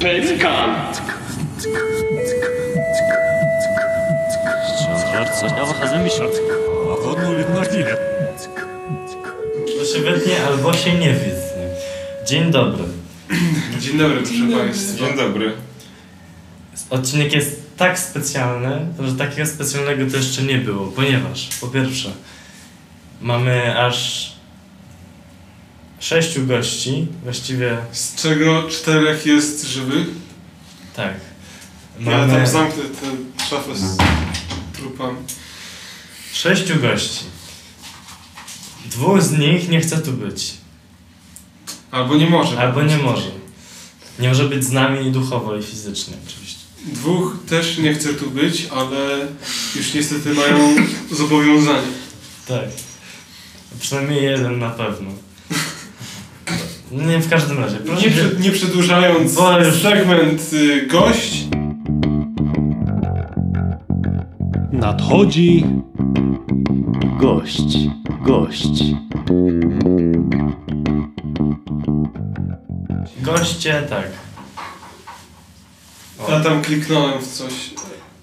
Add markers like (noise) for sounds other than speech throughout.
Pelikan! Żarca, ja wychodzę mi się. A w ogóle Martina. Proszę albo się nie wie. Dzień dobry. Dzień dobry, proszę Państwa. Dzień dobry. Odcinek jest tak specjalny, że takiego specjalnego to jeszcze nie było, ponieważ po pierwsze mamy aż sześciu gości, właściwie Z czego czterech jest żywych? tak. Ja tam zamknę tę szafę z trupami. sześciu gości. Dwóch z nich nie chce tu być, Albo nie może. albo nie może. Nie może być z nami duchowo i fizycznie oczywiście. Dwóch też nie chce tu być, ale już niestety mają zobowiązanie. Tak. Przynajmniej jeden na pewno. Nie w każdym razie. Proszę Nie, nie przedłużając, już- segment y, gość. Nadchodzi gość, gość. Goście, tak. O, Ja tam kliknąłem w coś.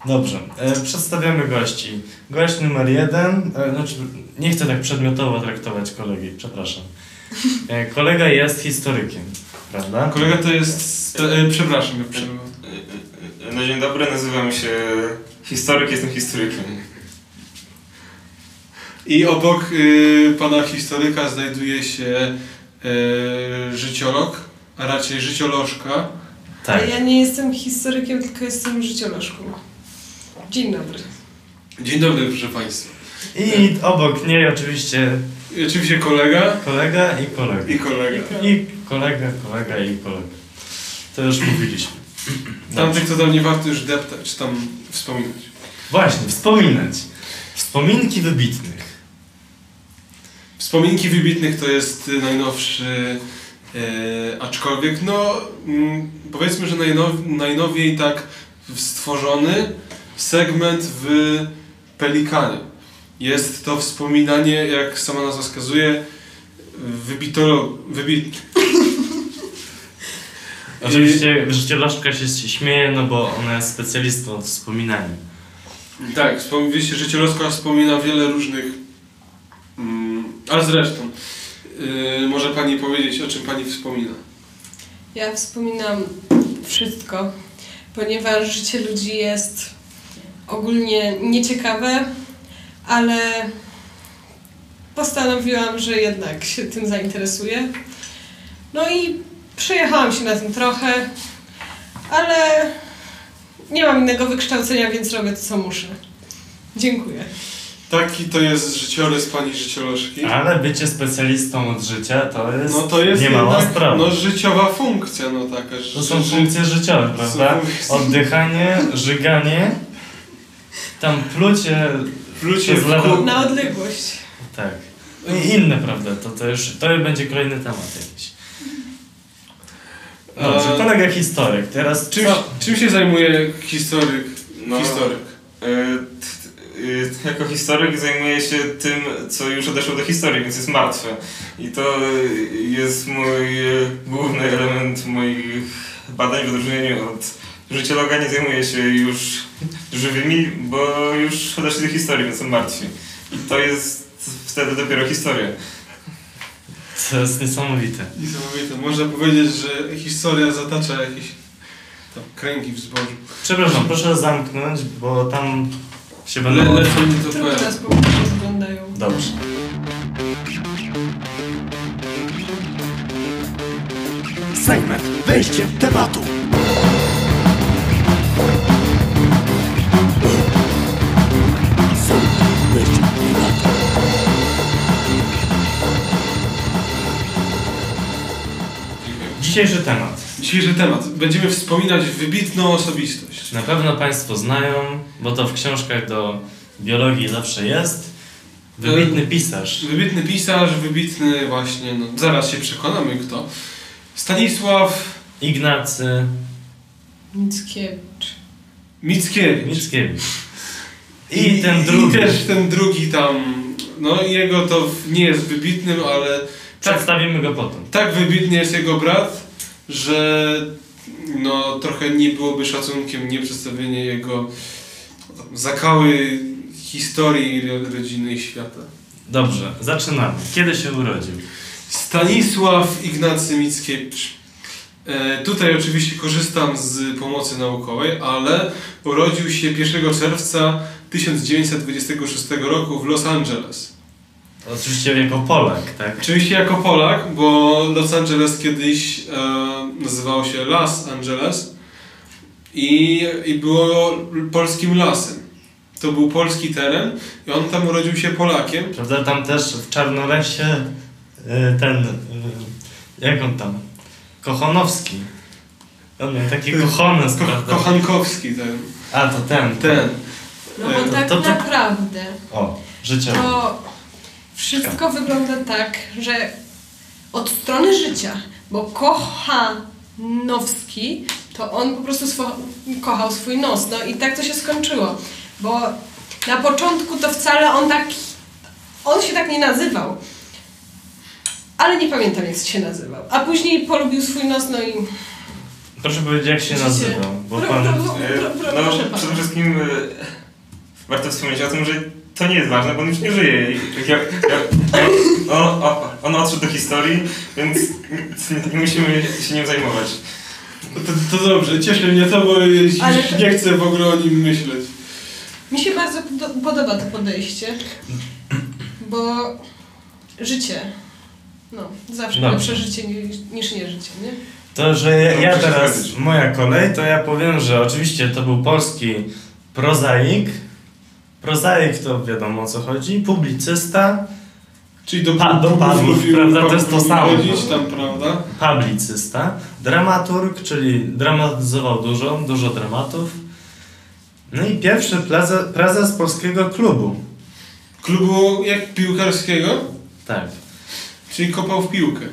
Dobrze, e, przedstawiamy gości. Gość numer jeden, e, znaczy nie chcę tak przedmiotowo traktować kolegi, przepraszam. E, kolega jest historykiem, prawda? Kolega to jest. E, przepraszam, ja przerwę. No dzień dobry, nazywam się historyk, jestem historykiem. I obok y, pana historyka znajduje się y, życiolog, a raczej życiolożka. Tak. Ja nie jestem historykiem, tylko jestem życiolożką. Dzień dobry. Dzień dobry, proszę państwa. I obok niej oczywiście I oczywiście kolega kolega i kolega. i kolega. I kolega, kolega i kolega. To już mówiliśmy. (clears throat) Tamtych to tam nie warto już deptać, czy tam wspominać. Właśnie, wspominać. Wspominki wybitnych. Wspominki wybitnych to jest y, najnowszy, e, aczkolwiek no mm, powiedzmy, że najnow, najnowiej tak stworzony segment w Pelikanie. Jest to wspominanie, jak sama nazwa wskazuje, wybitolo, wybit, (laughs) Oczywiście życiolaszka się śmieje, no bo ona jest specjalistą od wspominania. Tak, wiecie, Życielowska wspomina wiele różnych. Mm, a zresztą, yy, może pani powiedzieć, o czym pani wspomina? Ja wspominam wszystko, ponieważ życie ludzi jest ogólnie nieciekawe, ale postanowiłam, że jednak się tym zainteresuję. No i przejechałam się na tym trochę, ale nie mam innego wykształcenia, więc robię to, co muszę. Dziękuję. Taki to jest życiorys pani życiolożki. Ale bycie specjalistą od życia to jest, No to jest nie mała jednak, sprawa. no, życiowa funkcja, no taka. że- to są funkcje życiowe, prawda? (laughs) Oddychanie, żyganie, tam plucie, Plucie w lewo-. Na odległość. tak. I inne, prawda? To, to już to będzie kolejny temat jakiś. Dobrze, E, kolega historyk. Teraz Czym, co? czym się zajmuje historyk? No, historyk. t- e, jako historyk zajmuję się tym, co już odeszło do historii, więc jest martwe. I to jest mój główny element moich badań w odróżnieniu od życiologa. Nie zajmuję się już żywymi, bo już odeszli do historii, więc są martwi. I to jest wtedy dopiero historia. To jest niesamowite. Niesamowite. Można powiedzieć, że historia zatacza jakieś tam kręgi w zbożu. Przepraszam, proszę zamknąć, bo tam się Le, będą... lecą mi to prostu oglądają. Dobrze. Segment Wejście tematu. Dzisiejszy temat. Dzisiejszy temat. Będziemy wspominać wybitną osobistość. Na pewno Państwo znają, bo to w książkach do biologii zawsze jest. Wybitny pisarz. Wybitny pisarz, wybitny właśnie, no zaraz się przekonamy kto. Stanisław Ignacy Mickiewicz. Mickiewicz. Mickiewicz. I ten drugi. I też ten drugi tam, no jego to nie jest wybitnym, ale Przedstawimy go potem. tak wybitny jest jego brat, że no, trochę nie byłoby szacunkiem nie przedstawienie jego zakały historii ro- rodziny i świata. Dobrze, zaczynamy. Kiedy się urodził? Stanisław Ignacy Mickiewicz. E, tutaj oczywiście korzystam z pomocy naukowej, ale urodził się 1 czerwca 1926 roku w Los Angeles. Oczywiście jako Polak, tak? Oczywiście jako Polak, bo Los Angeles kiedyś e, nazywało się Las Angeles i, i było polskim lasem. To był polski teren i on tam urodził się Polakiem. Prawda, tam też w Czarnolesie y, ten, y, jak on tam, Kochanowski. On miał taki kochones, Ko- prawda? Kochankowski ten. A, to ten. ten. No bo E, tak to- to- naprawdę O, życiowy. to wszystko wygląda tak, że od strony życia, bo Kochanowski, to on po prostu swo- kochał swój nos. No i tak to się skończyło. Bo na początku to wcale on tak. On się tak nie nazywał. Ale nie pamiętam jak się nazywał. A później polubił swój nos, no i. Proszę powiedzieć, jak się nazywał, bo pan... pro- pro- pro- No, przede wszystkim e, warto wspomnieć o tym, że to nie jest ważne, bo on już nie żyje. I ja, ja, ja, on, on, odszedł do historii, więc nie, musimy się nim zajmować. To, to dobrze, cieszy mnie to, bo Ale- nie chcę w ogóle o nim myśleć. Mi się bardzo podo- podoba to podejście, bo życie, no, zawsze Dobrze. lepsze życie niż, niż nie życie, nie? To, że ja, ja teraz, moja kolej, to ja powiem, że oczywiście to był polski prozaik. Prozaik to wiadomo o co chodzi, publicysta, Czyli do, Pa- do panów, prawda, to jest to samo. chodzić tam, prawda? publicysta, dramaturg, czyli dramatyzował dużo, dużo dramatów. No i pierwszy prezes, prezes polskiego klubu. Klubu jak piłkarskiego, Tak, czyli kopał w piłkę.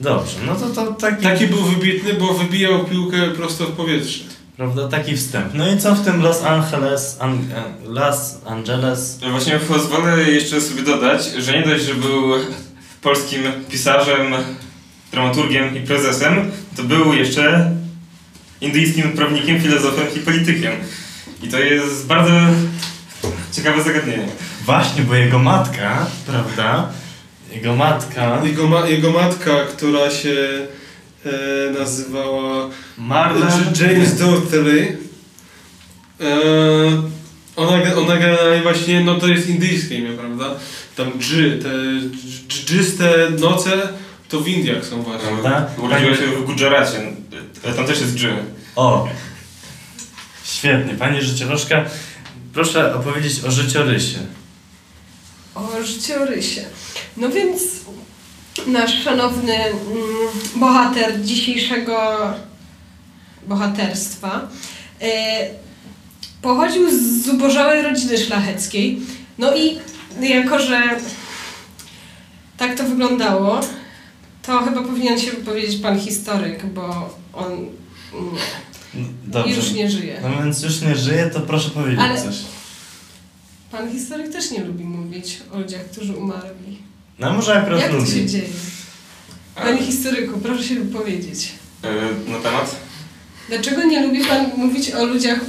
dobrze, no to, to taki, Taki był wybitny, bo wybijał piłkę prosto w powietrze. Prawda, taki wstęp. No i co w tym Los Angeles, An, e, Los Angeles Właśnie pozwolę jeszcze sobie dodać, że nie dość, że był polskim pisarzem, dramaturgiem i prezesem, to był jeszcze indyjskim prawnikiem, filozofem i politykiem. I to jest bardzo ciekawe zagadnienie. Właśnie, bo jego matka, prawda? Jego matka, Jego, ma, jego matka, która się e, nazywała Marla J- James Dougherty, e, ona, ona generalnie właśnie, no to jest indyjskie imię, prawda? Tam dży, te dż- dżyste noce to w Indiach są właśnie. Prawda? Urodziła się w Gujaracie. Tam też jest dży. O! Świetnie, pani życiorożka, proszę opowiedzieć o życiorysie. O życiorysie. No więc nasz szanowny mm, bohater dzisiejszego bohaterstwa e, pochodził z zubożałej rodziny szlacheckiej. No i jako, że tak to wyglądało, to chyba powinien się wypowiedzieć pan historyk, bo on nie, Dobrze. już nie żyje. No więc już nie żyje, to proszę powiedzieć Ale- coś. Pan historyk też nie lubi mówić o ludziach, którzy umarli. No może akurat Jak to się dzieje? Panie historyku, proszę się wypowiedzieć. E, Na temat? Dlaczego nie lubi Pan mówić o ludziach,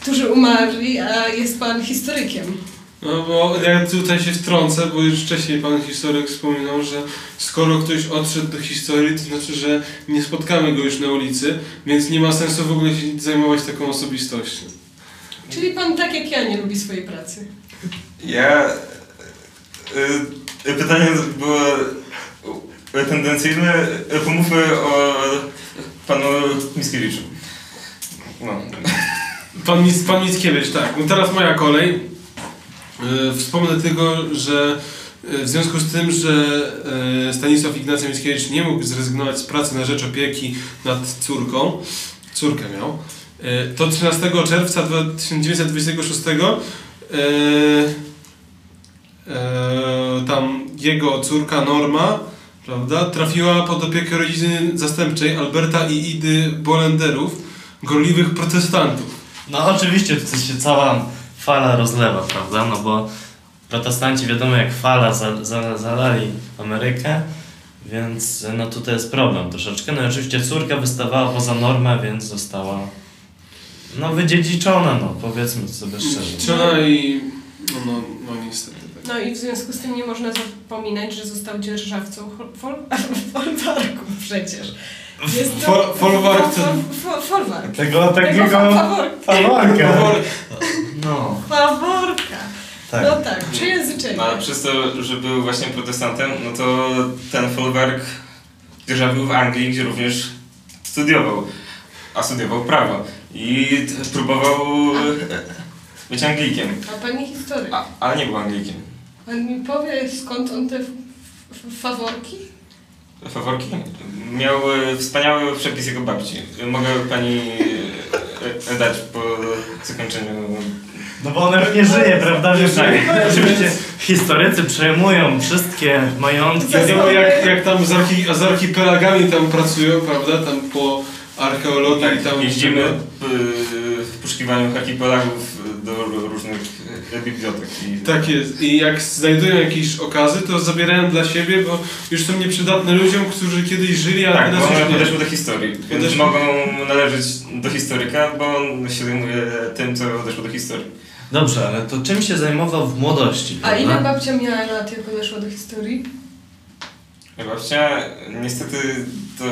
którzy umarli, a jest Pan historykiem? No bo ja tutaj się wtrącę, bo już wcześniej pan historyk wspominał, że skoro ktoś odszedł do historii, to znaczy, że nie spotkamy go już na ulicy, więc nie ma sensu w ogóle się zajmować taką osobistością. Czyli Pan tak jak ja nie lubi swojej pracy. Ja... y, Pytanie było y, tendencyjne. Y, Pomówmy o panu Mickiewiczu. No. Pan, pan Mickiewicz, tak. No teraz moja kolej. Yy, Wspomnę tylko, że w związku z tym, że Stanisław Ignacy Mickiewicz nie mógł zrezygnować z pracy na rzecz opieki nad córką, córkę miał, to 13 czerwca 1926 yy, yy, tam jego córka Norma prawda, trafiła pod opiekę rodziny zastępczej Alberta i Idy Bolenderów, gorliwych protestantów. No oczywiście tu się cała fala rozlewa, prawda? No bo protestanci wiadomo jak fala za, za, zalali Amerykę, Więc no tutaj jest problem troszeczkę. No i oczywiście córka wystawała poza normę, więc została no wydziedziczona, no powiedzmy sobie szczerze. Trzeba i... No, no, no niestety. No i w związku z tym nie można zapominać, że został dzierżawcą fol- fol- (laughs) folwarku przecież. Jest to... Fol- folwark Folwark. Tego Tego takiego fa- faworka. Powoli- No, Faworka. tak. No tak, przejęzyczenie. No, ale przez to, że był właśnie protestantem, no to ten folwark dzierżawił w Anglii, gdzie również studiował. A studiował prawo. I próbował być Anglikiem. A pani historyk. A, ale nie był Anglikiem. Pan mi powie skąd on te faworki? Faworki? Miał e, wspaniały przepis jego babci. Mogę pani e, e, dać po zakończeniu. No bo ona już nie żyje, prawda? Wiesz, Tak. oczywiście historycy przejmują wszystkie majątki. Tak samo jak, jak tam z, archi, z archipelagami tam pracują, prawda? Tam po archeologii i tam... Tak, Jeździmy w, w poszukiwaniu archipelagów do różnych bibliotek. I Tak jest. I jak znajdują jakieś okazy, to zabierają dla siebie, bo już są nieprzydatne ludziom, którzy kiedyś żyli, a Tak, teraz one już nie. podeszły do historii, więc Podeszły. mogą należeć do historyka, bo on się zajmuje tym, co odeszło do historii. Dobrze, ale to czym się zajmował w młodości? A ile prawda? babcia miała lat, jak odeszła do historii? Babcia, niestety to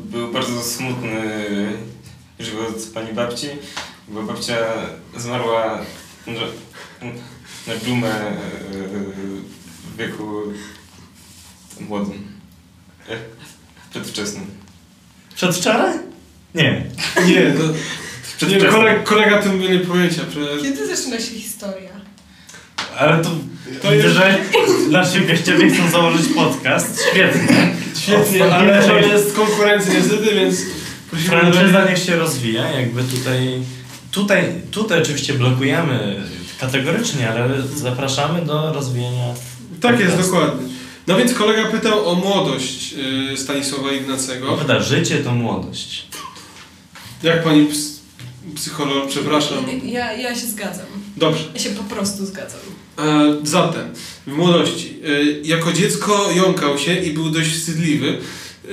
był bardzo smutny żywot pani babci, bo babcia zmarła na, na dżumę e, w wieku młodym, e, przedwczesnym. Przedwczoraj? Nie. Nie, to... Nie, Przedwczesnym. kolega, kolega o tym nie mieli pojęcia. Kiedy zaczyna się historia? Ale to, To widzę, jest- że nasi gościowie chcą założyć podcast. Świetnie. Świetnie, ale to jest konkurencja niestety, więc Franczyza niech się rozwija, jakby tutaj, tutaj, tutaj oczywiście blokujemy kategorycznie, ale zapraszamy do rozwijania. Tak jest, dokładnie. No więc kolega pytał o młodość yy, Stanisława Ignacego. Prawda, życie to młodość. Jak pani ps- psycholog, przepraszam. Ja, ja się zgadzam. Dobrze. Ja się po prostu zgadzam. E, zatem, w młodości. E, jako dziecko jąkał się i był dość wstydliwy. E,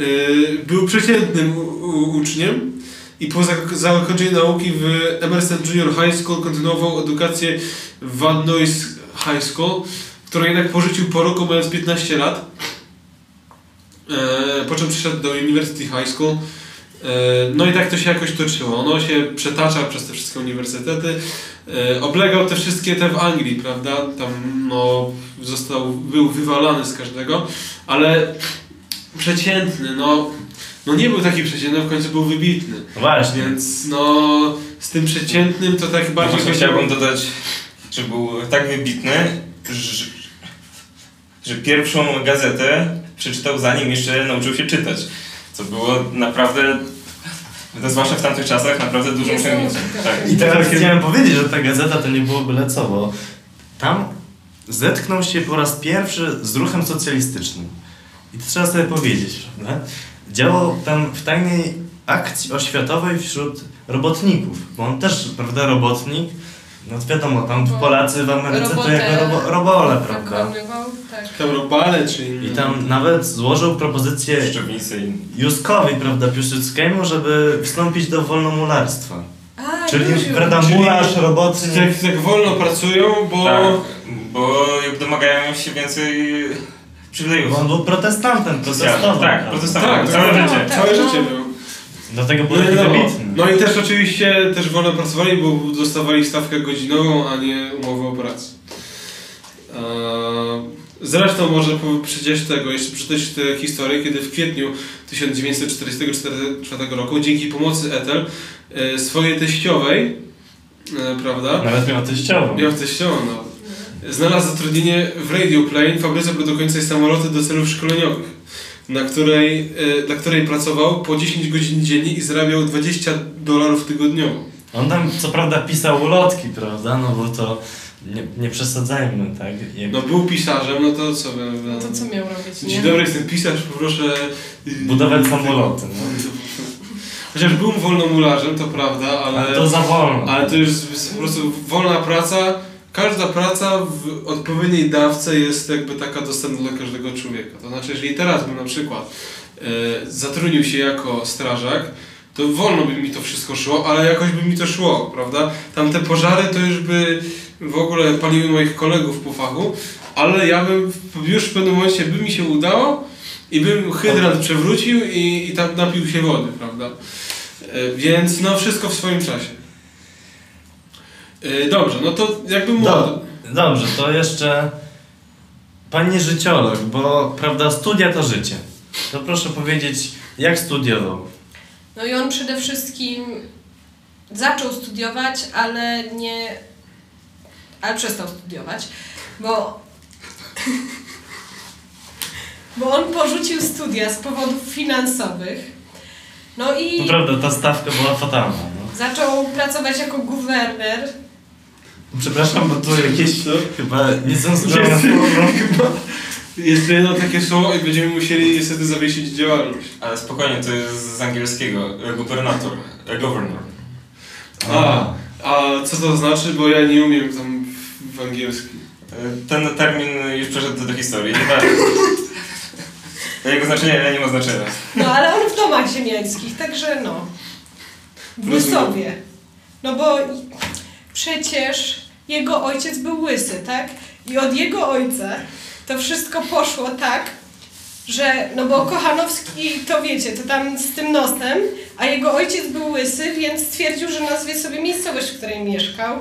był przeciętnym u, u, uczniem i po zak- zakończeniu nauki w Emerson Junior High School kontynuował edukację w Van Nuys High School, którą jednak porzucił po roku mając 15 lat. E, po czym przyszedł do University High School. E, No i tak to się jakoś toczyło. Ono się przetacza przez te wszystkie uniwersytety. E, Oblegał te wszystkie te w Anglii, prawda? Tam no, został, był wywalany z każdego, ale przeciętny, no, no nie był taki przeciętny, w końcu był wybitny. Właśnie. Więc no, z tym przeciętnym to tak bardziej... Właśnie chciałbym dodać, że był tak wybitny, że, że pierwszą gazetę przeczytał zanim jeszcze nauczył się czytać. Co było naprawdę, no zwłaszcza w tamtych czasach, naprawdę dużym Jest osiągnięciem. to- Tak. I teraz chciałem powiedzieć, że ta gazeta to nie było byle co, bo tam zetknął się po raz pierwszy z ruchem socjalistycznym. I to trzeba sobie powiedzieć, prawda? Działał tam w tajnej akcji oświatowej wśród robotników, bo on też, prawda, robotnik, no wiadomo, tam Bo Polacy w Ameryce to robotę jako robo, robole, prawda? Wykonywał, tak. Tam robale, czy inni. I tam nawet złożył propozycję Juskowi, prawda, Piłsudskiemu, żeby wstąpić do wolnomularstwa. A, Czyli, już prawda, Czyli- mularz, robotnik. Tak, tak wolno pracują, bo... tak, bo domagają się więcej przywilejów. Bo on był protestantem, protestował. Tak, protestował. Tak, całe tak, życie. Całe No. życie był. Dlatego był No, taki no, wybitny. no i też oczywiście też wolno pracowali, bo dostawali stawkę godzinową, a nie umowę o pracy. Eee, Zresztą po- przecież tego, jeszcze przeczytać tę historię, kiedy w kwietniu 1944 roku dzięki pomocy Ethel e, swojej teściowej, e, prawda, Nawet miał teściową. miał teściową, no, znalazł zatrudnienie w Radio Plane, fabryce produkującej samoloty do celów szkoleniowych, na której, e, dla której pracował po 10 godzin dziennie i zarabiał 20 dolarów tygodniowo. On tam co prawda pisał ulotki, prawda? No bo to nie, nie przesadzajmy, tak? Jak No był pisarzem, no to co? by- No to co miał robić, nie? Dzień dobry, jestem pisarz, poproszę... yy, budować samoloty, no. (laughs) Chociaż był wolnomularzem, to prawda, ale... Ale to za wolno. Ale to już jest po prostu wolna praca, każda praca w odpowiedniej dawce jest jakby taka dostępna dla każdego człowieka. To znaczy, jeżeli teraz bym na przykład e, zatrudnił się jako strażak, to wolno by mi to wszystko szło, ale jakoś by mi to szło, prawda? Tamte pożary to już by w ogóle paliły moich kolegów po fachu, ale ja bym już w pewnym momencie by mi się udało i bym hydrant przewrócił i, i tam napił się wody, prawda? E, Więc no wszystko w swoim czasie. E, Dobrze, no to jakby młodo. Do, dobrze, to jeszcze panie życiolog, bo prawda, studia to życie. To proszę powiedzieć, jak studiował? No i on przede wszystkim zaczął studiować, ale nie. Ale przestał studiować, bo. Bo on porzucił studia z powodów finansowych. No i Naprawdę, ta stawka była fatalna. No. zaczął pracować jako guwerner. Przepraszam, bo tu jakieś chyba niecenzuralne słowo. Jest jedno takie słowo i będziemy musieli niestety zawiesić działalność. Ale spokojnie, to jest z angielskiego. e, Gubernator. e, Governor. A, a co to znaczy? Bo ja nie umiem tam w, angielskim. E, Ten termin już przeszedł do historii. Nie. (laughs) Jego znaczenie nie ma znaczenia. No ale on w domach ziemiańskich, także no. W Łysowie. No bo przecież jego ojciec był łysy, tak? I od jego ojca to wszystko poszło tak, że, no bo Kochanowski, to wiecie, to tam z tym nosem, a jego ojciec był łysy, więc stwierdził, że nazwie sobie miejscowość, w której mieszkał.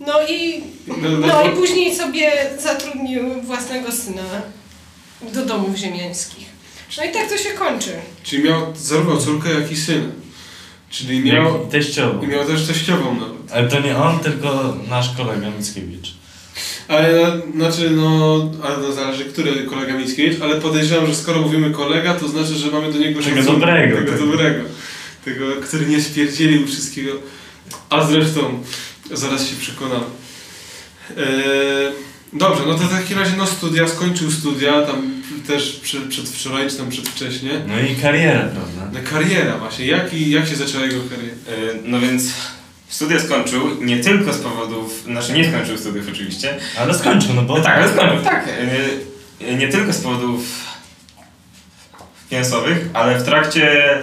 No i, no i później sobie zatrudnił własnego syna do domów ziemiańskich. No i tak to się kończy. Czyli miał zarówno córkę, jak i syna. Czyli miał, Miał teściową. i miał też teściową nawet. Ale to nie on, tylko nasz kolega Mickiewicz. Ale na- znaczy, no, ale no zależy, który kolega Mickiewicz, ale podejrzewam, że skoro mówimy kolega, to znaczy, że mamy do niego Tego szacunek. dobrego, Tego tak. dobrego. Tego, który nie spierdzielił wszystkiego. A zresztą, zaraz się przekonamy. Eee, dobrze, no to w takim razie, no studia, skończył studia, tam też przed, przedwczoraj, czy tam przedwcześnie. No i kariera, prawda? No kariera właśnie, jak, i, jak się zaczęła jego kariera? E, No więc studia skończył nie tylko z powodów, znaczy nie skończył studiów oczywiście, Ale skończył, no bo... tak, ale skończył, tak. E, Nie tylko z powodów finansowych, ale w trakcie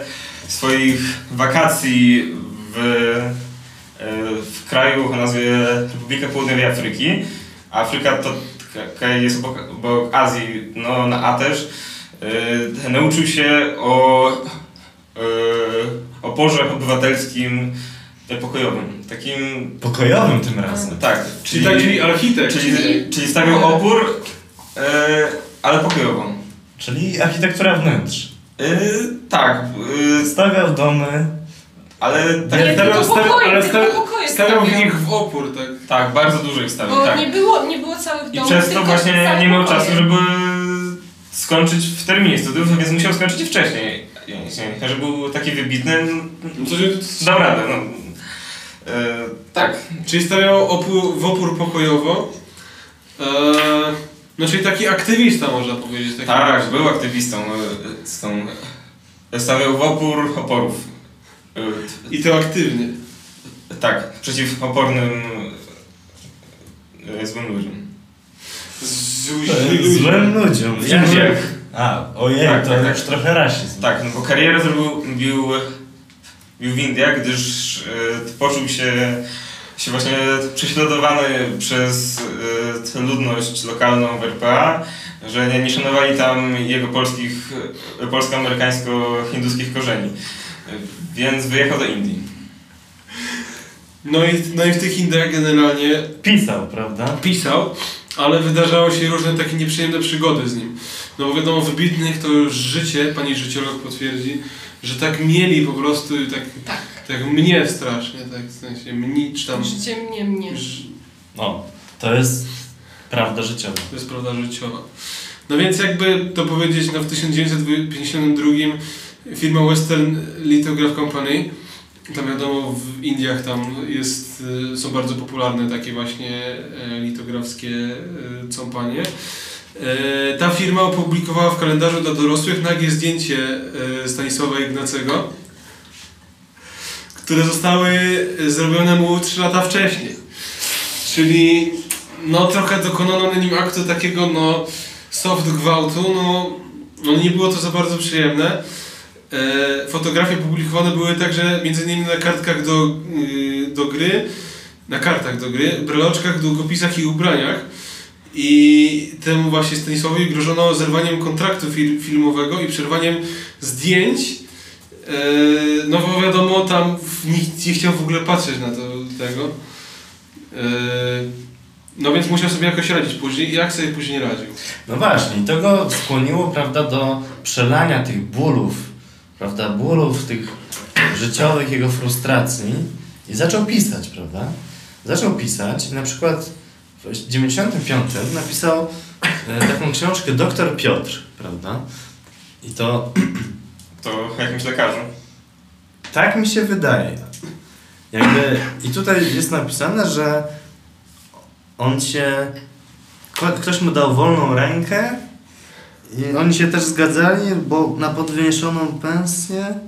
swoich wakacji w, e, w kraju o nazwie Republika Południowej Afryki. Afryka to jest obok, obok Azji, no na A też. E, Nauczył się o e, oporze obywatelskim pokojowym. Takim, Pokojowym tym razem. tak. Czyli taki architekt. Czyli, czyli stawiał opór, e, ale pokojową. Czyli architektura wnętrz. E, tak, e, Stawiał domy. ale tak, Nie, stawiał- tylko stawiał- pokoje, ale tylko stawiał- pokoje Stawiał w stawiał. nich w opór, tak? tak, bardzo dużo ich stawiał. Bo Tak. nie było, nie było całych I domów, przez to właśnie całe nie miał pokoje. czasu, żeby skończyć w terminie studiów, więc musiał skończyć wcześniej. Że był taki wybitny, No dał radę. No. E, tak, Czyli stawiał opór, w opór pokojowo. Eee, no czyli taki aktywista można powiedzieć. Taki tak, był aktywistą. e, Z tą, stawiał w opór oporów. E, I to aktywnie. Tak, przeciw opornym e, złym ludziom. Z, Złym ludziom. Ja Jak-. A, ojej, Tak, to tak, tak. już trochę rasizm. Tak, no bo karierę zrobił bił, bił w Indiach, gdyż e, poczuł się, się właśnie prześladowany przez e, tę ludność lokalną w RPA, że nie, nie szanowali tam jego polskich, e, polsko-amerykańsko-hinduskich korzeni. Więc wyjechał do Indii. no, i, no i w tych Indiach generalnie Pisał, prawda? pisał, ale wydarzało się różne takie nieprzyjemne przygody z nim. No bo wiadomo, wybitnych to już życie, pani życiolog potwierdzi, że tak mieli po prostu, tak, Tak. tak mnie strasznie, tak w sensie mni, czy tam... Życie mnie, mnie. No, to jest prawda życiowa. To jest prawda życiowa. No więc jakby to powiedzieć, no w 1952 firma Western Lithograph Company, tam wiadomo w Indiach tam jest, y, są bardzo popularne takie właśnie e, litografskie e, companie. E, Ta firma opublikowała w kalendarzu dla dorosłych nagie zdjęcie e, Stanisława Ignacego, które zostały zrobione mu 3 lata wcześniej. Czyli no trochę dokonano na nim aktu takiego no soft gwałtu, no, no nie było to za bardzo przyjemne. E, fotografie publikowane były także między innymi na kartkach do, do gry, na kartach do gry, breloczkach, długopisach i ubraniach. I temu właśnie Stanisławowi grożono zerwaniem kontraktu fil filmowego i przerwaniem zdjęć. E, no bo wiadomo, tam nikt nie chciał w ogóle patrzeć na to tego. E, no więc musiał sobie jakoś radzić później. Jak sobie później radził? No właśnie, to go skłoniło, prawda, do przelania tych bólów, prawda, bólów tych życiowych, jego frustracji i zaczął pisać, prawda? Zaczął pisać na przykład w 95 napisał e, taką książkę Doktor Piotr, prawda? I to To jakimś lekarzu. tak mi się wydaje. Jakby, I tutaj jest napisane, że on się. Ktoś mu dał wolną rękę i oni się też zgadzali, bo na podwyższoną pensję.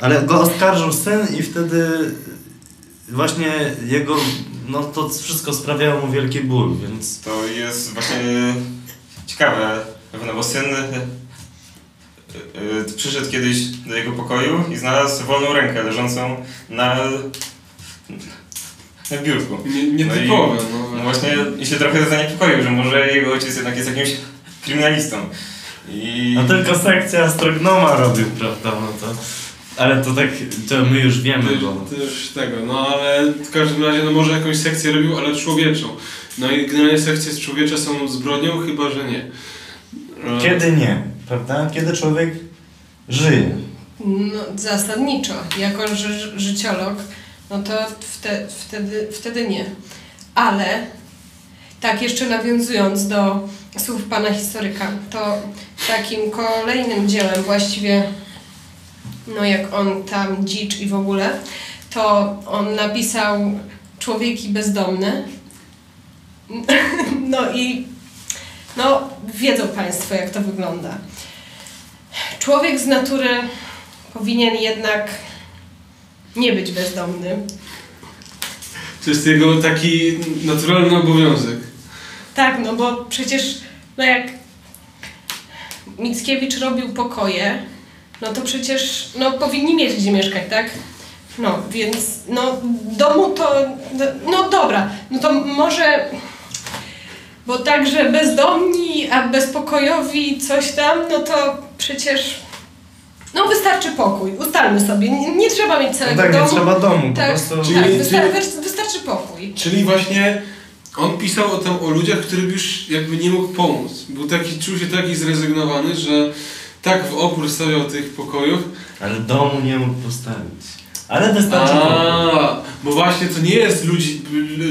Ale go oskarżył syn i wtedy właśnie jego. No to wszystko sprawiało mu wielki ból, więc. To jest właśnie ciekawe, no bo syn e, e, przyszedł kiedyś do jego pokoju i znalazł wolną rękę leżącą na, na biurku. Nie, nietypowe, no. No właśnie i się trochę zaniepokoił, że może jego ojciec jednak jest jakimś kryminalistą. I No tylko sekcja astrognoma robił, prawda? No to. Ale to tak, to my już wiemy, bo. To, to już tego, no ale w każdym razie, no może jakąś sekcję robił, ale człowieczą. No i generalnie sekcje z człowiecza są zbrodnią, chyba że nie. E, Kiedy nie, prawda? Kiedy człowiek żyje. No, zasadniczo. Jako ży życiolog, no to wte wtedy, wtedy nie. Ale tak jeszcze nawiązując do słów pana historyka, to takim kolejnym dziełem właściwie, no jak on tam dzicz i w ogóle, to on napisał Człowieki bezdomne. (laughs) No i no wiedzą Państwo jak to wygląda. Człowiek z natury powinien jednak nie być bezdomny. To jest jego taki naturalny obowiązek. Tak, no bo przecież, no jak Mickiewicz robił pokoje, no to przecież, no powinni mieć gdzie mieszkać, tak? No, więc, no, domu to, no, no dobra, no to może, bo także bezdomni, a bezpokojowi coś tam, no to przecież, no wystarczy pokój, ustalmy sobie, nie, nie trzeba mieć No całego tak, nie domu. trzeba domu, po Tak, prostu. tak, Czyli- wystar wys- wystarczy pokój. Czyli właśnie on pisał o, tam o ludziach, którym już jakby nie mógł pomóc. Był taki, czuł się taki zrezygnowany, że tak w opór stawiał tych pokojów. Ale domu nie mógł postawić. Ale wystarczy pokój. A, bo właśnie to nie jest ludzi,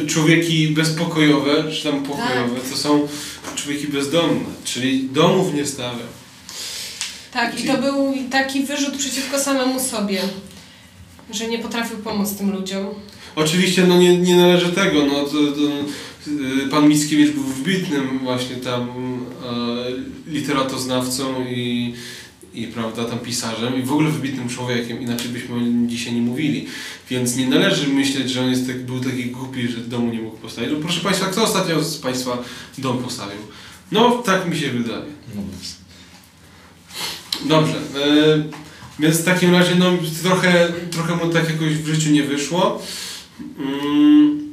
człowieki bezpokojowe, czy tam pokojowe, to są człowieki bezdomne, czyli domów nie stawiał. Tak, i to był taki wyrzut przeciwko samemu sobie, że nie potrafił pomóc tym ludziom. Oczywiście no nie, nie należy tego, no to, to, pan Mickiewicz był wybitnym właśnie tam e, literatoznawcą i, i prawda, tam pisarzem i w ogóle wybitnym człowiekiem, inaczej byśmy o nim dzisiaj nie mówili. Więc nie należy myśleć, że on jest tak, był taki głupi, że domu nie mógł postawić. No, proszę Państwa, kto ostatnio z Państwa dom postawił? No, tak mi się wydaje. No. Dobrze. E, więc w takim razie no, trochę, trochę mu tak jakoś w życiu nie wyszło. Mm,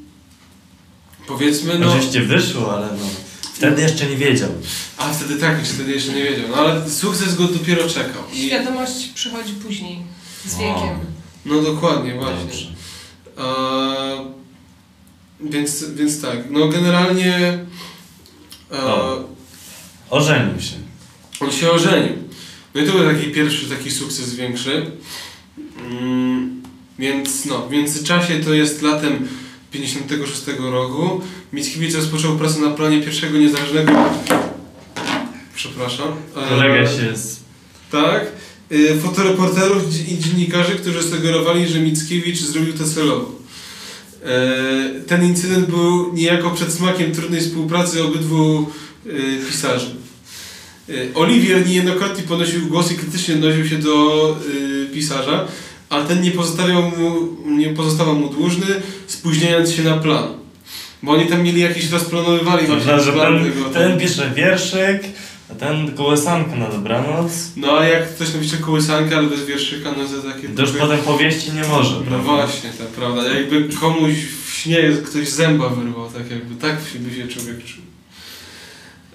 powiedzmy, no. Oczywiście wyszło, ale no. Wtedy jeszcze nie wiedział. A wtedy tak, jeszcze wtedy jeszcze nie wiedział. No ale sukces go dopiero czekał. I, Świadomość przychodzi później, z O. wiekiem. no dokładnie, właśnie. Dobrze. E, więc, więc tak, no generalnie e, O. Ożenił się. on się ożenił. No i to był taki pierwszy taki sukces większy. Mm, więc no, w międzyczasie to jest latem 56 roku. Mickiewicz rozpoczął pracę na planie pierwszego niezależnego... Przepraszam. E, Kolega się z... Tak. Y, Fotoreporterów i dziennikarzy, którzy sugerowali, że Mickiewicz zrobił to celowo. E, Ten incydent był niejako przedsmakiem trudnej współpracy obydwu pisarzy. Oliwier niejednokrotnie ponosił głos i krytycznie odnosił się do pisarza, ale ten nie, pozostawiał mu, nie pozostawał mu dłużny, spóźniając się na plan. Bo oni tam mieli jakiś rozplanowywali właśnie Prawda, że plan ten, tego. ten pisze wierszyk, a ten kołysankę na dobranoc. No a jak ktoś napisze kołysankę, ale bez wierszyka, no to takie... To już potem powieści nie może, No właśnie, to prawda. Jakby komuś w śnie ktoś zęba wyrwał, tak jakby, tak by się człowiek czuł.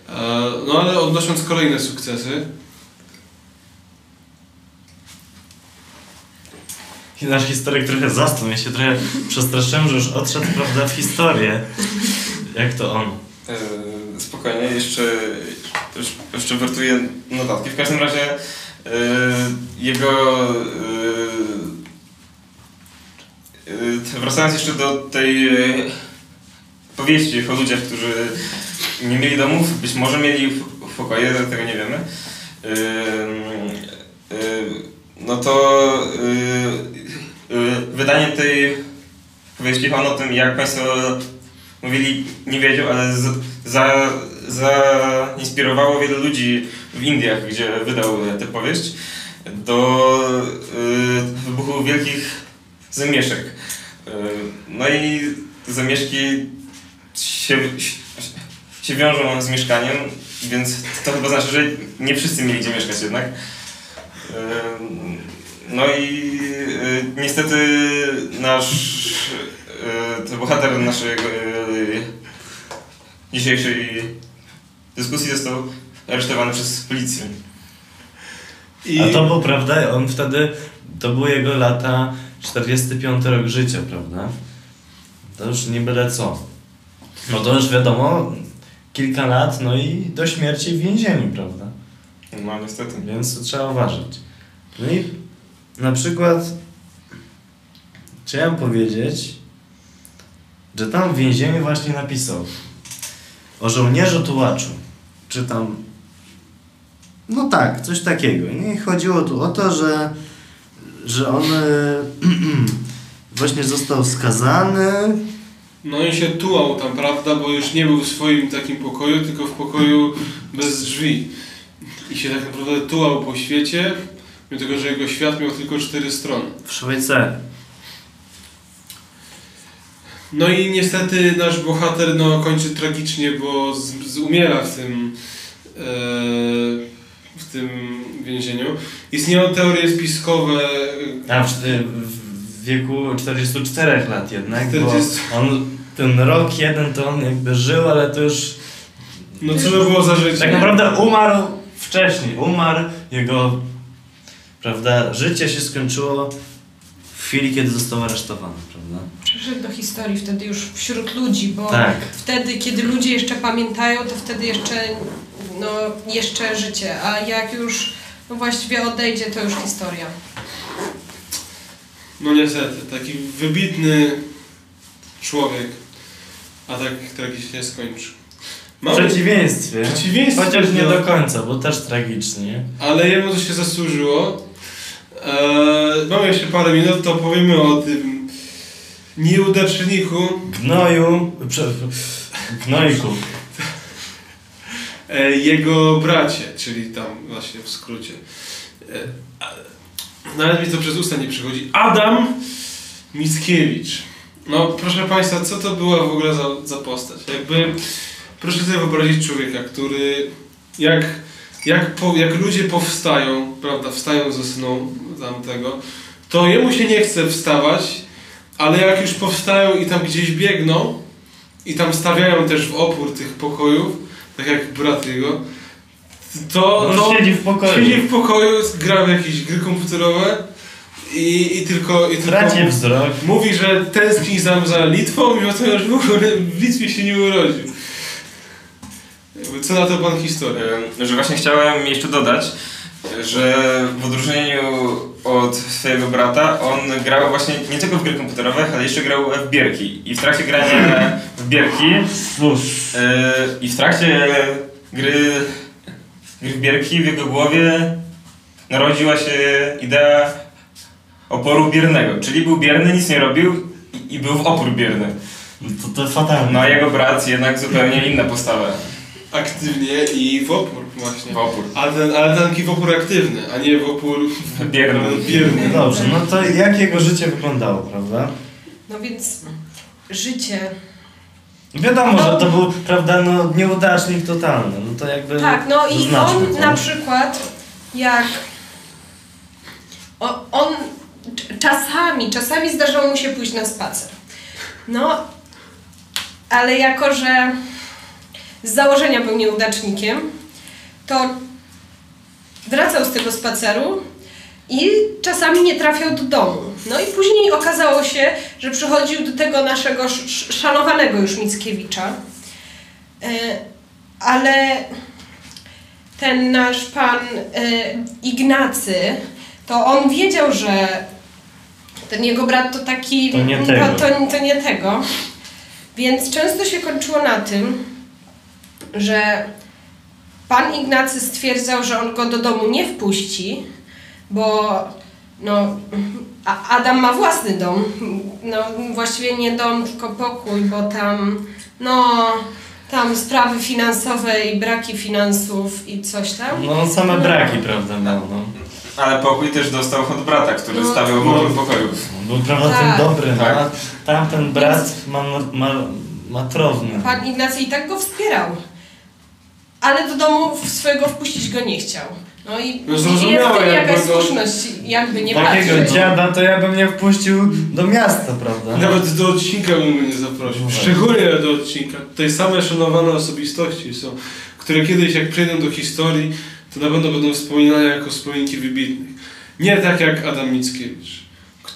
E, No ale odnosząc kolejne sukcesy, Nasz historyk trochę zasnął, ja się trochę przestraszyłem, że już odszedł, prawda, w historię. Jak to on? E, spokojnie, jeszcze, jeszcze, wertuję notatki. W każdym razie e, jego. E, wracając jeszcze do tej powieści o ludziach, którzy nie mieli domów, być może mieli pokoje, tego nie wiemy. No to wydanie tej powieści on o tym, jak Państwo mówili, nie wiedział, ale z, za, zainspirowało wielu ludzi w Indiach, gdzie wydał tę powieść, do y, wybuchu wielkich zamieszek. Y, no i zamieszki się, się wiążą z mieszkaniem, więc to chyba znaczy, że nie wszyscy mieli gdzie mieszkać jednak. Y, no i y, niestety nasz y, bohater naszego y, dzisiejszej dyskusji został aresztowany przez policję. i A to było, prawda, on wtedy, to były jego lata 45 rok życia, prawda? To już nie byle co. No to już wiadomo, kilka lat, no i do śmierci w więzieniu, prawda? No niestety. Więc to trzeba uważać. No i na przykład chciałem powiedzieć, że tam w więzieniu właśnie napisał o żołnierzu tułaczu. Czy tam. No tak, coś takiego. Nie chodziło tu o to, że, że on (clears throat) właśnie został skazany. no i się tułał tam, prawda, bo już nie był w swoim takim pokoju, tylko w pokoju bez drzwi. I się tak naprawdę tułał po świecie, mimo tego, że jego świat miał tylko cztery strony. w Szwajcarii. No i niestety nasz bohater no, kończy tragicznie, bo z, z umiera w tym, e, w tym więzieniu. Istnieją teorie spiskowe. A w, w wieku 44 lat jednak, 40. bo on ten rok jeden to on jakby żył, ale to już No co by było za życie? tak naprawdę umarł wcześniej. Umarł, jego prawda, życie się skończyło w chwili, kiedy został aresztowany, prawda? Przeszedł do historii wtedy już wśród ludzi, bo Tak. wtedy, kiedy ludzie jeszcze pamiętają, to wtedy jeszcze, no, jeszcze życie, a jak już no właściwie odejdzie, to już historia. No niestety, taki wybitny człowiek, a tak tragicznie skończył. W Mamy, przeciwieństwie. w przeciwieństwie Chociaż nie do- do końca, bo też tragicznie. ale jemu to się zasłużyło. Eee, mamy jeszcze parę minut, to powiemy o tym nieudaczniku, Gnoju, gnojku. e, jego bracie, czyli tam właśnie w skrócie. E, a- nawet mi to przez usta nie przychodzi. Adam Mickiewicz. No proszę Państwa, co to była w ogóle za, za postać? Jakby, proszę sobie wyobrazić człowieka, który jak, jak, po, jak ludzie powstają, prawda, wstają ze snu tamtego, to jemu się nie chce wstawać, ale jak już powstają i tam gdzieś biegną i tam stawiają też w opór tych pokojów, tak jak brat jego, to, On to siedzi w pokoju. siedzi w pokoju, gra w jakieś gry komputerowe i, i tylko... I tylko Traci wzrok. Mówi, że tęskni za, za Litwą, mimo tego, że w ogóle w Litwie się nie urodził. Co na to pan historia? E, Że właśnie chciałem jeszcze dodać, że w odróżnieniu od swojego brata, on grał właśnie nie tylko w gry komputerowe, ale jeszcze grał w bierki. I w trakcie grania w bierki e, i w trakcie gry, gry w bierki w jego głowie narodziła się idea oporu biernego. Czyli był bierny, nic nie robił i, i był w opór bierny. To, to fatalne. No a jego brat jednak zupełnie inna postawa. Aktywnie i w opór właśnie. W opór. Ale ten, ale ten taki w opór aktywny, a nie w opór Bierny. (laughs) bierny. Dobrze, no to jak jego życie wyglądało, prawda? No więc życie Wiadomo, że to był, prawda, no nieudacznik totalny. No to jakby... Tak, no i on to. na przykład jak o, on cz- czasami, czasami zdarzało mu się pójść na spacer. No, ale jako, że z założenia był nieudacznikiem, to wracał z tego spaceru i czasami nie trafiał do domu. No i później okazało się, że przychodził do tego naszego sz- sz- szanowanego już Mickiewicza. E, ale ten nasz pan e, Ignacy, to on wiedział, że ten jego brat to taki. To nie tego. To, to, to nie tego. Więc często się kończyło na tym, że pan Ignacy stwierdzał, że on go do domu nie wpuści, bo no, Adam ma własny dom. No, właściwie nie dom, tylko pokój, bo tam, no, tam sprawy finansowe i braki finansów i coś tam. No same braki, prawda, miał, no. Ale pokój też dostał od brata, który No. stawiał wokół pokoju. Był prawda Tak. ten dobry, no. Tak. Tamten brat ma, ma, matrowny. Pan Ignacy i tak go wspierał. Ale do domu swojego wpuścić go nie chciał. No i No jest zrozumiałe, jak jakaś słuszność, jakby nie Takiego patrzeć. dziada to ja bym nie wpuścił do miasta, prawda? Nawet do odcinka bym go nie zaprosił. No Szczególnie do odcinka. Tutaj same szanowane osobistości są, które kiedyś jak przejdą do historii, to na pewno będą wspominane jako wspominki wybitnych. Nie tak jak Adam Mickiewicz,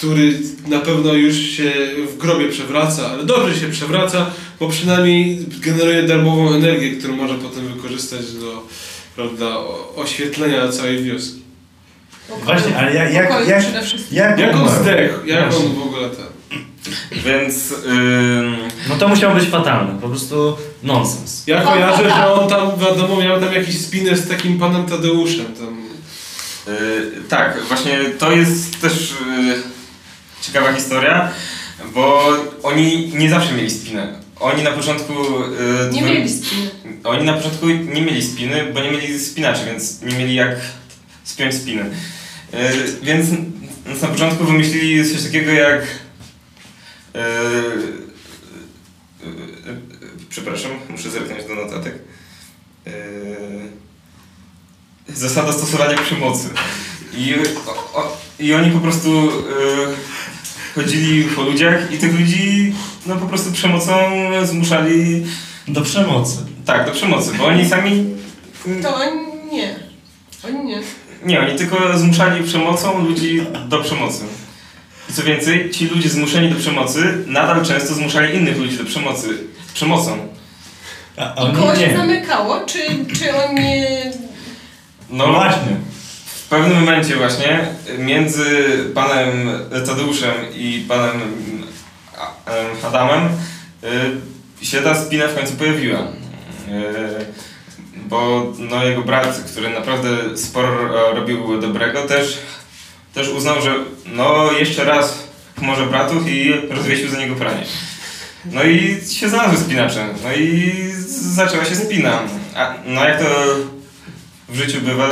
który na pewno już się w grobie przewraca, ale dobrze się przewraca, bo przynajmniej generuje darmową energię, którą może potem wykorzystać do prawda, oświetlenia całej wioski. Pokoju- Właśnie, ale jak, jak, jak, jak, Jak on zdechł, jak on w ogóle ten... Więc ym, No to musiał być fatalne, po prostu nonsens. Ja O, kojarzę, tak. że on tam, wiadomo, miał tam jakiś spinę z takim panem Tadeuszem. Tam. y, tak, właśnie to jest też y, ciekawa historia, bo oni nie zawsze mieli spinę. Oni na początku... y, Nie mieli spiny. Oni na początku nie mieli spiny, bo nie mieli spinaczy, więc nie mieli jak spiąć spiny. Yy, więc na początku wymyślili coś takiego jak. Yy, yy, przepraszam, muszę zerknąć do notatek. Zasada stosowania przemocy. I, o, o, I oni po prostu chodzili po ludziach i tych ludzi no, po prostu przemocą zmuszali Do przemocy. tak, do przemocy, bo oni sami. To oni nie. Oni nie. Nie, oni tylko zmuszali przemocą ludzi do przemocy. I co więcej, ci ludzie zmuszeni do przemocy nadal często zmuszali innych ludzi do przemocy. Przemocą. A I oni koło się zamykało, czy, czy oni... No właśnie. Pewnym momencie właśnie między panem Tadeuszem i panem Adamem y, się ta spina w końcu pojawiła. Y, Bo no, jego brat, który naprawdę sporo robił dobrego, też, też uznał, że no jeszcze raz pomoże bratów i rozwiesił za niego pranie. No i się znalazły spinacze. No i zaczęła się spina. A, no jak to w życiu bywa,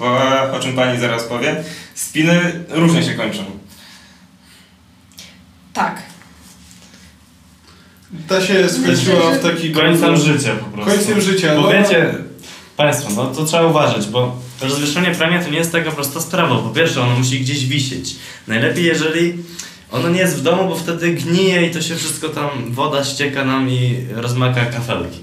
o, o czym pani zaraz powie, spiny różnie się kończą. Tak. Ta się skończyła w taki Końcem bardzo- życia po prostu. Końcem życia, Bo no. wiecie, Państwo, no to trzeba uważać, bo rozwieszenie prania to nie jest taka prosta sprawa. Po pierwsze, ono musi gdzieś wisieć. Najlepiej, jeżeli ono nie jest w domu, bo wtedy gnije i to się wszystko tam, woda ścieka nam i rozmaka kafelki.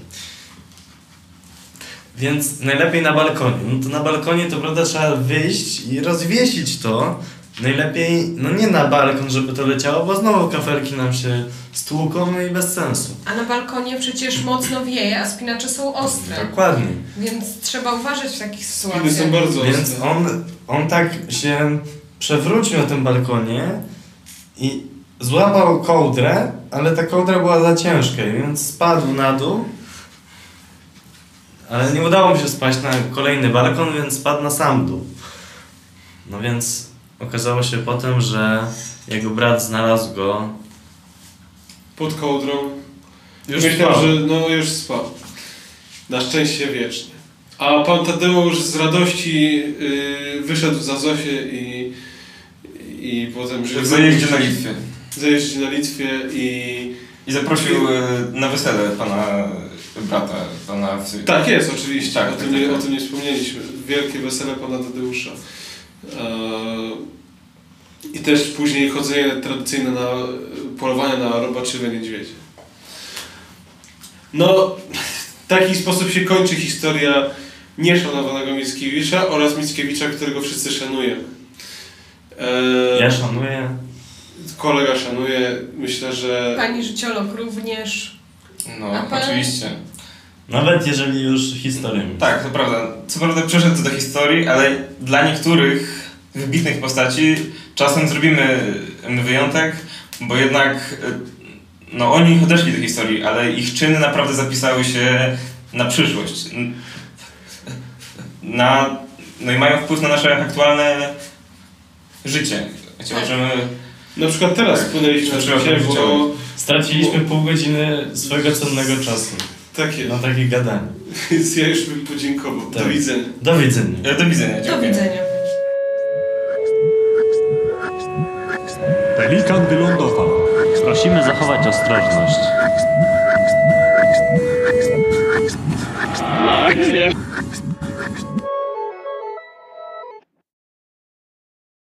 Więc najlepiej na balkonie. No to na balkonie to prawda trzeba wyjść i rozwiesić to. Najlepiej, no nie na balkon, żeby to leciało, bo znowu kafelki nam się stłuką no i bez sensu. A na balkonie przecież mocno wieje, a spinacze są ostre. Dokładnie. Więc trzeba uważać w takich Spiny sytuacjach. są bardzo Więc ostre. on, on tak się przewrócił na tym balkonie i złapał kołdrę, ale ta kołdra była za ciężka, więc spadł na dół. Ale nie udało mu się spaść na kolejny balkon, więc spadł na sam dół. No więc okazało się potem, że jego brat znalazł go. Pod kołdrą. Już Myślał, spał. że no już spał. Na szczęście wiecznie. A pan Tadeusz z radości yy, wyszedł za Zosię i, i potem zajeździe na Litwie. zajeździe na Litwie i I zaprosił e, na wesele pana brata, pana... w- Tak jest, oczywiście. Tak, o, tym tak, nie, tak. o tym nie wspomnieliśmy. Wielkie wesele pana Tadeusza. Eee, I też później chodzenie tradycyjne na polowania na robaczywe niedźwiedzie. No, w taki sposób się kończy historia nieszanowanego Mickiewicza oraz Mickiewicza, którego wszyscy szanujemy. Eee, Ja szanuję. Kolega szanuje, myślę, że Pani życiolog również. No, A pan- oczywiście. Nawet jeżeli już historię. Tak, to prawda. Co prawda przeszedł do historii, ale dla niektórych wybitnych postaci czasem zrobimy wyjątek, bo jednak e, no oni odeszli do historii, ale ich czyny naprawdę zapisały się na przyszłość. Na, no i mają wpływ na nasze aktualne życie. Gdzie Tak. możemy... na przykład teraz Tak. wpłynęliśmy na Trzeba życie, bo. Straciliśmy pół godziny swojego cennego czasu. Tak jest. Na takie gadanie. Więc ja już bym podziękował. Tak. Do widzenia. Do widzenia. Ja do widzenia. Dziękuję. Do widzenia. Pelikan wylądował. Prosimy zachować ostrożność. Tak,